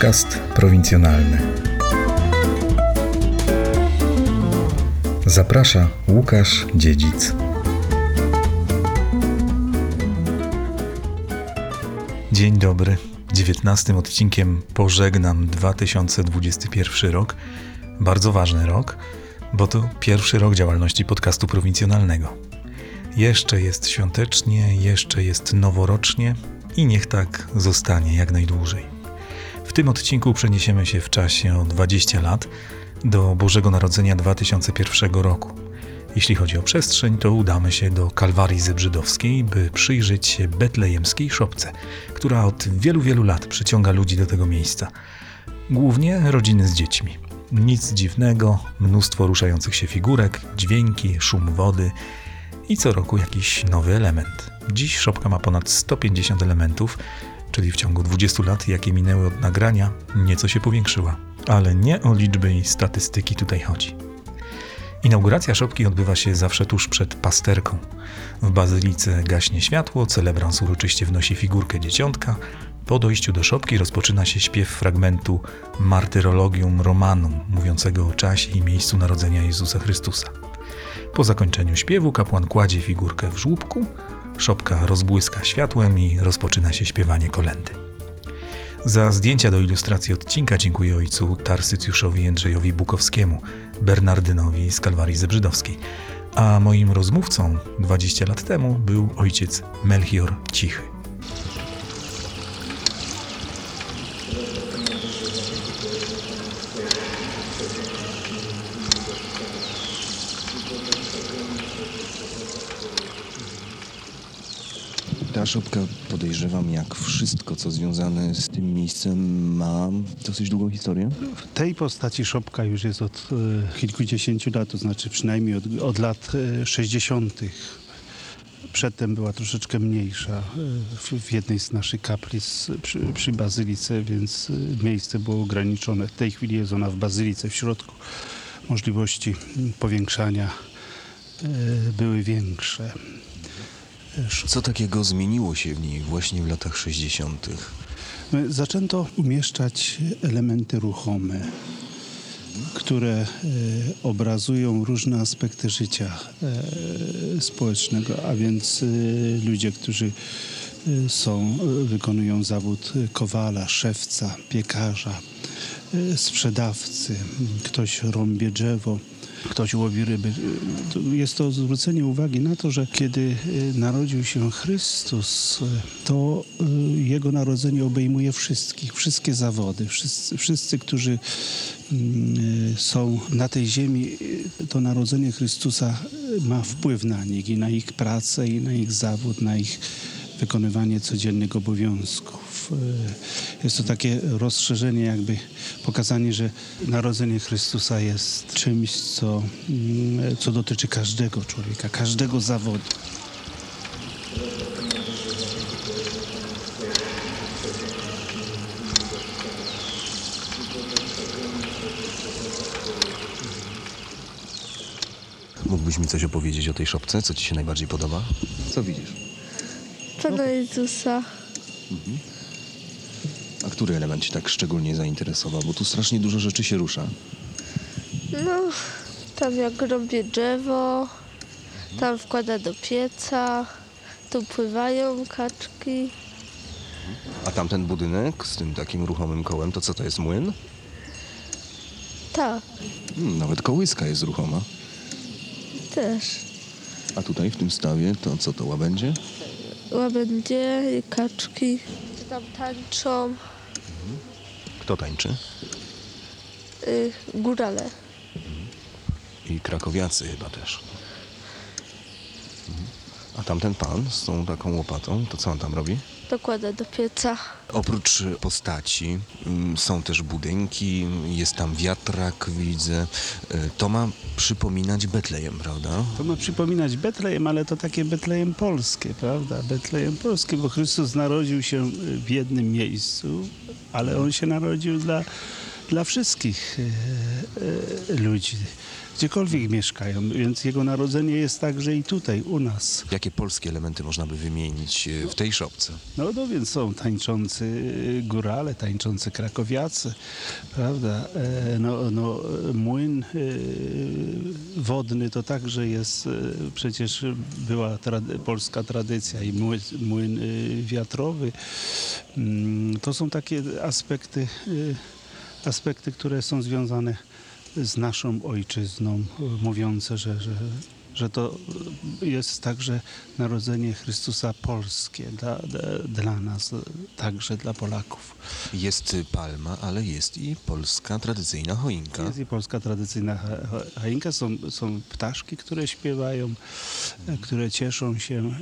Podcast prowincjonalny. Zaprasza Łukasz Dziedzic. Dzień dobry. 19 odcinkiem pożegnam 2021 rok. Bardzo ważny rok, bo to pierwszy rok działalności podcastu prowincjonalnego. Jeszcze jest świątecznie, jeszcze jest noworocznie i niech tak zostanie jak najdłużej. W tym odcinku przeniesiemy się w czasie o 20 lat do Bożego Narodzenia 2001 roku. Jeśli chodzi o przestrzeń, to udamy się do Kalwarii Zebrzydowskiej, by przyjrzeć się betlejemskiej szopce, która od wielu, wielu lat przyciąga ludzi do tego miejsca. Głównie rodziny z dziećmi. Nic dziwnego, mnóstwo ruszających się figurek, dźwięki, szum wody i co roku jakiś nowy element. Dziś szopka ma ponad 150 elementów, czyli w ciągu 20 lat, jakie minęły od nagrania, nieco się powiększyła. Ale nie o liczby i statystyki tutaj chodzi. Inauguracja szopki odbywa się zawsze tuż przed pasterką. W bazylice gaśnie światło, celebrans uroczyście wnosi figurkę dzieciątka. Po dojściu do szopki rozpoczyna się śpiew fragmentu Martyrologium Romanum, mówiącego o czasie i miejscu narodzenia Jezusa Chrystusa. Po zakończeniu śpiewu kapłan kładzie figurkę w żłóbku, szopka rozbłyska światłem i rozpoczyna się śpiewanie kolendy. Za zdjęcia do ilustracji odcinka dziękuję ojcu Tarsycjuszowi Jędrzejowi Bukowskiemu, Bernardynowi z Kalwarii Zebrzydowskiej, a moim rozmówcą 20 lat temu był ojciec Melchior Cichy. Ta szopka, podejrzewam, jak wszystko, co związane z tym miejscem, ma dosyć długą historię. W tej postaci szopka już jest od e, kilkudziesięciu lat, to znaczy przynajmniej od, od lat e, 60. Przedtem była troszeczkę mniejsza e, w, w jednej z naszych kaplic przy, przy bazylice, więc e, miejsce było ograniczone. W tej chwili jest ona w bazylice w środku. Możliwości powiększania e, były większe. Co takiego zmieniło się w niej właśnie w latach 60.? Zaczęto umieszczać elementy ruchome, które e, obrazują różne aspekty życia e, społecznego, a więc e, ludzie, którzy e, są, e, wykonują zawód kowala, szewca, piekarza, e, sprzedawcy, ktoś rąbie drzewo. Ktoś łowi ryby. Jest to zwrócenie uwagi na to, że kiedy e, narodził się Chrystus, e, to e, Jego narodzenie obejmuje wszystkich, wszystkie zawody, wszyscy, wszyscy którzy mm, są na tej ziemi, to narodzenie Chrystusa ma wpływ na nich i na ich pracę, i na ich zawód, na ich wykonywanie codziennych obowiązków. E, Jest to takie rozszerzenie, jakby pokazanie, że narodzenie Chrystusa jest czymś, co, mm, co dotyczy każdego człowieka, każdego zawodu. Mógłbyś mi coś opowiedzieć o tej szopce? Co ci się najbardziej podoba? Co widzisz? Pana Jezusa. A który element cię tak szczególnie zainteresował? Bo tu strasznie dużo rzeczy się rusza. No, tam jak robię drzewo, tam wkłada do pieca, tu pływają kaczki. A tamten budynek z tym takim ruchomym kołem, to co to jest młyn? Tak, Hmm, nawet kołyska jest ruchoma. też. A tutaj w tym stawie to co to łabędzie? Łabędzie i kaczki. Tam tańczą Kto tańczy? y, górale. I krakowiacy chyba też. Mhm. A tamten pan z tą taką łopatą, to co on tam robi? Dokłada do pieca. Oprócz postaci mm, są też budynki, jest tam wiatrak, widzę. Y, To ma przypominać Betlejem, prawda? To ma przypominać Betlejem, ale to takie Betlejem polskie, prawda? Betlejem polskie, bo Chrystus narodził się w jednym miejscu, ale On się narodził dla, dla wszystkich e, e, ludzi, gdziekolwiek mieszkają, więc jego narodzenie jest także i tutaj, u nas. Jakie polskie elementy można by wymienić e, w tej szopce? No, no więc są tańczący górale, tańczący krakowiacy, prawda? No, no, młyn wodny to także jest, przecież była trady, polska tradycja i młyn, młyn wiatrowy. Mm, To są takie aspekty, aspekty, które są związane z naszą ojczyzną, e, mówiące, że, że, że to jest także narodzenie Chrystusa polskie dla, dla, nas, także dla Polaków. Jest palma, ale jest i polska tradycyjna choinka. Jest i polska tradycyjna choinka, są, są ptaszki, które śpiewają, e, które cieszą się,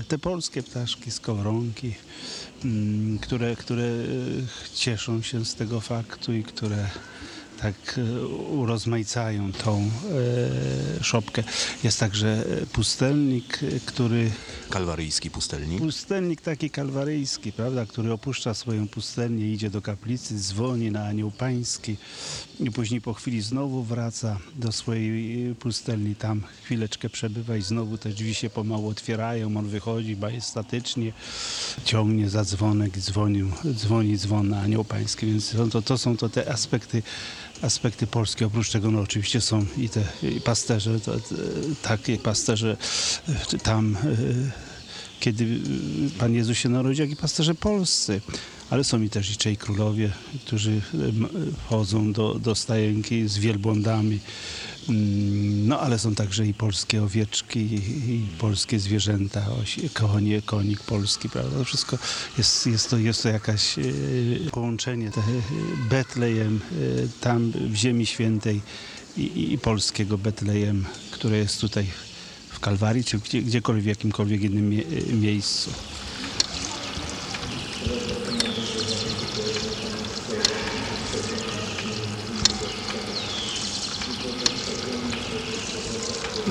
e, te polskie ptaszki, skowronki, mm, które, które e, cieszą się z tego faktu i które tak e, urozmaicają tą e, szopkę. Jest także pustelnik, e, który Kalwaryjski pustelnik. Pustelnik taki kalwaryjski, prawda, który opuszcza swoją pustelnię, idzie do kaplicy, dzwoni na anioł pański i później po chwili znowu wraca do swojej pustelni, tam chwileczkę przebywa i znowu te drzwi się pomału otwierają, on wychodzi majestatycznie, ciągnie za dzwonek, dzwonił, dzwoni dzwon na anioł pański, więc to, to są to te aspekty aspekty polskie. Oprócz tego no, oczywiście są i te i pasterze, to, to, takie pasterze e, tam e, kiedy Pan Jezus się narodził, jak i pasterze polscy. Ale są i też i trzej królowie, którzy chodzą do, do stajenki z wielbłądami. Mm, No ale są także i polskie owieczki, i, polskie zwierzęta, konie, konik polski, prawda? To wszystko jest, jest, to, jest to jakaś y, połączenie y, Betlejem y, tam w Ziemi Świętej i, i polskiego Betlejem, które jest tutaj w Kalwarii, czy gdzie, gdziekolwiek, w jakimkolwiek innym mie- miejscu.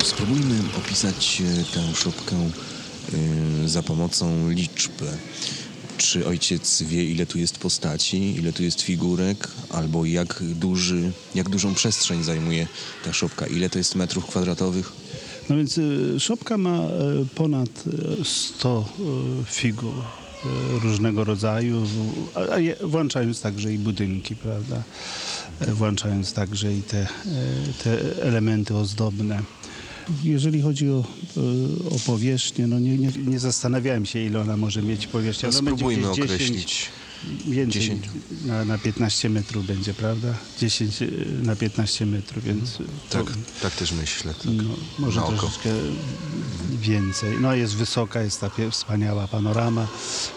Spróbujmy opisać e, tę szopkę e, za pomocą liczb. Czy ojciec wie, ile tu jest postaci, ile tu jest figurek, albo jak, duży, jak dużą przestrzeń zajmuje ta szopka, ile to jest metrów kwadratowych? No więc y, szopka ma ponad y, 100 y, figur różnego rodzaju, włączając także i budynki, prawda? E, Włączając także i te, te elementy ozdobne. Jeżeli chodzi o, y, o powierzchnię, no nie, nie, nie zastanawiałem się, ile ona może mieć powierzchnię. No spróbujmy gdzieś 10, określić. Więcej 10. na, na 15 metrów będzie, prawda? 10 y, na 15 metrów, więc to, Tak, tak też myślę. Tak. no, może Na oko. troszeczkę więcej. No jest wysoka, jest ta wspaniała panorama,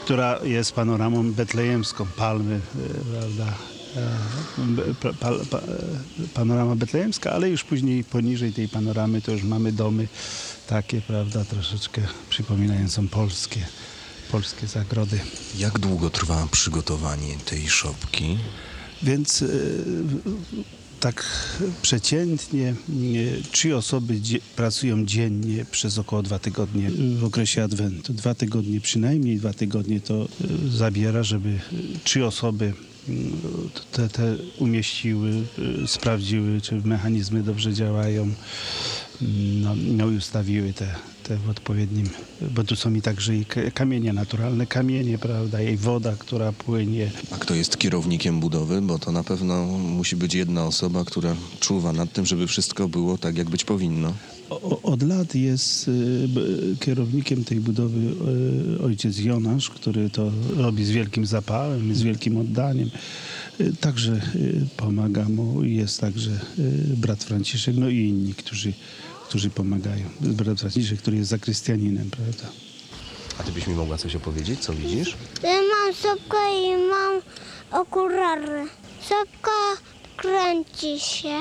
która jest panoramą betlejemską, palmy, e, prawda? Pa, pa, pa, panorama betlejemska, ale już później poniżej tej panoramy to już mamy domy takie, prawda, troszeczkę przypominające polskie, polskie zagrody. Jak długo trwa przygotowanie tej szopki? Więc e, tak przeciętnie trzy osoby pracują dziennie przez około dwa tygodnie w okresie Adwentu. Dwa tygodnie przynajmniej, dwa tygodnie to e, zabiera, żeby e, trzy osoby te, te umieściły, e, sprawdziły, czy mechanizmy dobrze działają, no, no i ustawiły te, te w odpowiednim, bo tu są i także i kamienie naturalne, kamienie, prawda, i woda, która płynie, A kto jest kierownikiem budowy? Bo to na pewno musi być jedna osoba, która czuwa nad tym, żeby wszystko było tak, jak być powinno. O- Od lat jest y, kierownikiem tej budowy y, ojciec Jonasz, który to robi z wielkim zapałem, z wielkim oddaniem. Także y, pomaga mu i jest także y, brat Franciszek, no i inni, którzy, którzy pomagają. Brat Franciszek, który jest zakrystianinem, prawda? A ty byś mi mogła coś opowiedzieć? Co widzisz? Ja mam sopkę i mam okulary. Sopka kręci się.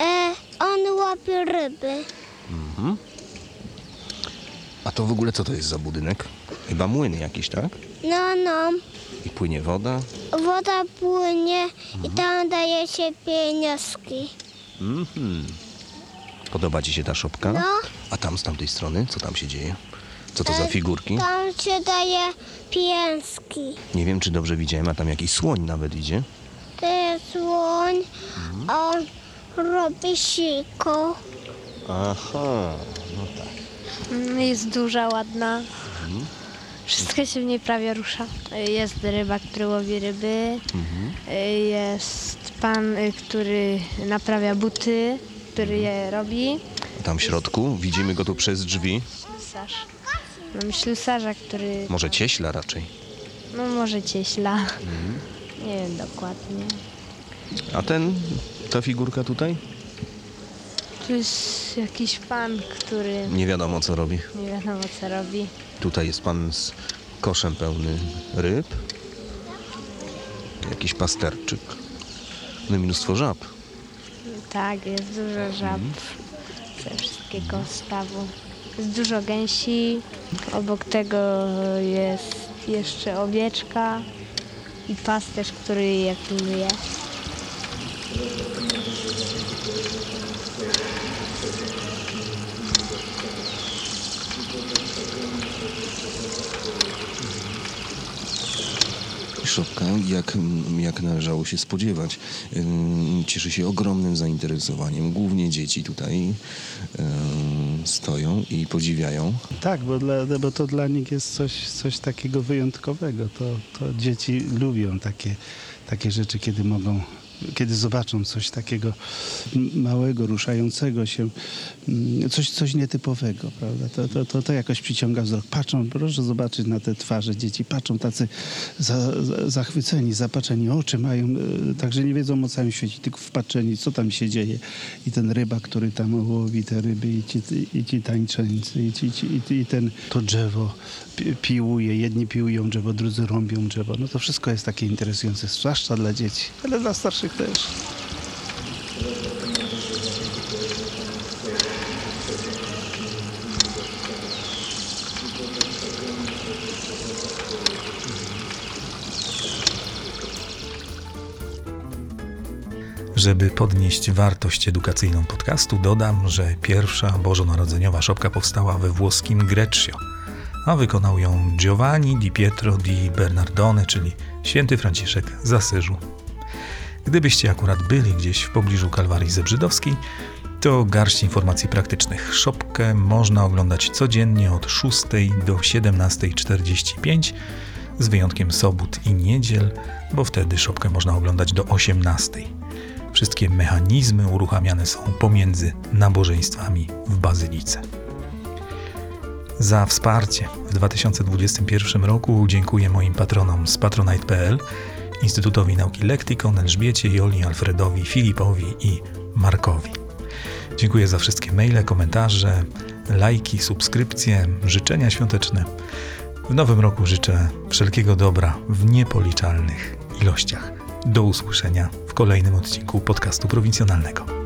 E, on łapie ryby. A to w ogóle co to jest za budynek? Chyba młyn jakiś, tak? No, no. Płynie woda. Woda płynie i tam daje się pieniążki. Mhm. Podoba ci się ta szopka? No. A tam z tamtej strony, co tam się dzieje? Co to za figurki? Tam się daje pieniążki. Nie wiem, czy dobrze widziałem, a tam jakiś słoń nawet idzie. Ty, słoń, a on robi siko. Aha, no tak. Jest duża, ładna. Wszystko się w niej prawie rusza. Jest ryba, który łowi ryby. Jest pan, y, który naprawia buty, który je robi. Tam w środku, widzimy go tu przez drzwi. Ślusarz. Mam ślusarza, który, Może cieśla raczej. no może cieśla. Nie wiem dokładnie. A ten, ta figurka tutaj? Tu jest jakiś pan, który Nie wiadomo co robi. nie wiadomo co robi. Tutaj jest pan z koszem pełny ryb. Jakiś pasterczyk. No i mnóstwo żab. Tak, jest dużo żab ze wszystkiego stawu. Jest dużo gęsi. Obok tego jest jeszcze owieczka i pasterz, który je pilnuje. Szopka, jak, jak należało się spodziewać, cieszy się ogromnym zainteresowaniem. Głównie dzieci tutaj stoją i podziwiają. Tak, bo, dla, bo to dla nich jest coś, coś takiego wyjątkowego. To, to dzieci lubią takie, takie rzeczy, kiedy mogą, kiedy zobaczą coś takiego małego, ruszającego się, mm, coś, coś nietypowego, prawda? To, to, to, to jakoś przyciąga wzrok. Patrzą, proszę zobaczyć na te twarze dzieci, patrzą tacy za, za, zachwyceni, zapatrzeni oczy mają, e, także nie wiedzą o całym świecie, tylko wpatrzeni, co tam się dzieje. I ten rybak, który tam łowi te ryby, i ci, i ci i, ci, i, i ten, to drzewo pi- piłuje. Jedni piłują drzewo, drudzy rąbią drzewo. No to wszystko jest takie interesujące, zwłaszcza dla dzieci, ale dla starszych też. Żeby podnieść wartość edukacyjną podcastu, dodam, że pierwsza bożonarodzeniowa szopka powstała we włoskim Greccio, a wykonał ją Giovanni di Pietro di Bernardone, czyli święty Franciszek z Asyżu. Gdybyście akurat byli gdzieś w pobliżu Kalwarii Zebrzydowskiej, to garść informacji praktycznych. Szopkę można oglądać codziennie od 6 do 17.45, z wyjątkiem sobót i niedziel, bo wtedy szopkę można oglądać do 18.00. Wszystkie mechanizmy uruchamiane są pomiędzy nabożeństwami w bazylice. Za wsparcie w 2021 roku dziękuję moim patronom z patronite.pl, Instytutowi Nauki Lektykon, Elżbiecie, Joli, Alfredowi, Filipowi i Markowi. Dziękuję za wszystkie maile, komentarze, lajki, subskrypcje, życzenia świąteczne. W nowym roku życzę wszelkiego dobra w niepoliczalnych ilościach. Do usłyszenia w kolejnym odcinku podcastu prowincjonalnego.